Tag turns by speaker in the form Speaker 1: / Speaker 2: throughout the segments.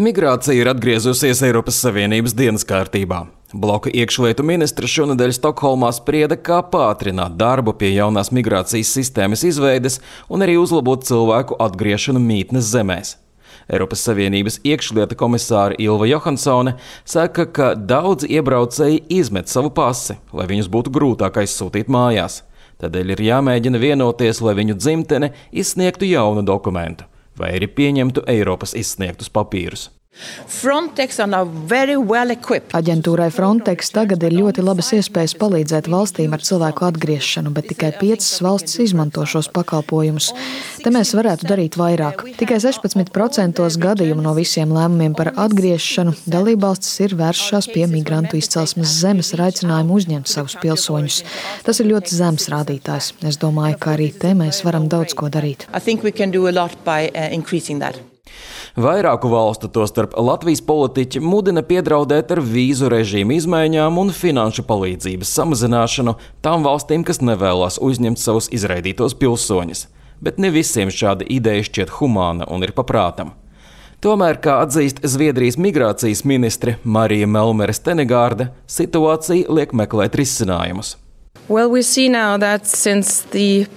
Speaker 1: Migrācija ir atgriezusies Eiropas Savienības dienas kārtībā. Bloka iekšlietu ministra šonadēļ Stokholmā sprieda, kā pātrināt darbu pie jaunās migrācijas sistēmas izveides un arī uzlabot cilvēku atgriešanu mītnes zemēs. Eiropas Savienības iekšlieta komisāra Ilva Johansone saka, ka daudzi iebraucēji izmet savu pasi, lai viņus būtu grūtāk aizsūtīt mājās. Tādēļ ir jāmēģina vienoties, lai viņu dzimtene izsniegtu jaunu dokumentu vai arī pieņemtu Eiropas izsniegtus papīrus.
Speaker 2: Well Aģentūrai Frontex tagad ir ļoti labas iespējas palīdzēt valstīm ar cilvēku atgriešanu, bet tikai piecas valstis izmanto šos pakalpojumus. Te mēs varētu darīt vairāk. Tikai 16% gadījumu no visiem lēmumiem par atgriešanu dalībvalstis ir vēršās pie migrantu izcelsmes zemes ar aicinājumu uzņemt savus pilsoņus. Tas ir ļoti zems rādītājs. Es domāju, ka arī te mēs varam daudz ko darīt.
Speaker 1: Vairāku valstu, tostarp Latvijas politiķi, mudina piedraudēt ar vīzu režīmu izmaiņām un finanšu palīdzības samazināšanu tām valstīm, kas nevēlas uzņemt savus izraidītos pilsoņus. Bet ne visiem šāda ideja šķiet humāna un ir paprātam. Tomēr, kā atzīst Zviedrijas migrācijas ministre Marija Melmere Stenegārde, situācija liek meklēt risinājumus.
Speaker 3: Well, we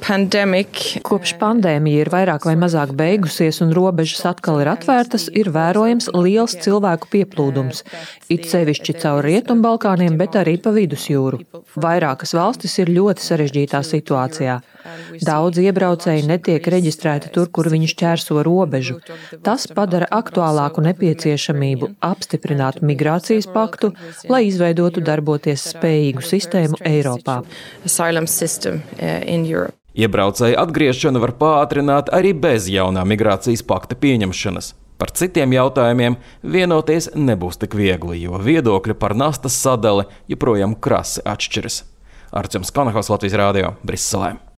Speaker 3: pandemic... Kopš pandēmija ir vairāk vai mazāk beigusies un robežas atkal ir atvērtas, ir vērojams liels cilvēku pieplūdums. It sevišķi caur Rietumbalkāniem, bet arī pa vidusjūru. Vairākas valstis ir ļoti sarežģītā situācijā. Daudz iebraucēji netiek reģistrēti tur, kur viņi šķērso robežu. Tas padara aktuālāku nepieciešamību apstiprināt migrācijas paktu, lai izveidotu darboties spējīgu sistēmu Eiropā.
Speaker 1: Uh, Iebraucēju atgriešanu var pātrināt arī bez jaunā migrācijas pakta pieņemšanas. Par citiem jautājumiem vienoties nebūs tik viegli, jo viedokļi par nastas sadali joprojām krasi atšķiras. Arčuns Kanahos Latvijas Rādio Briselē.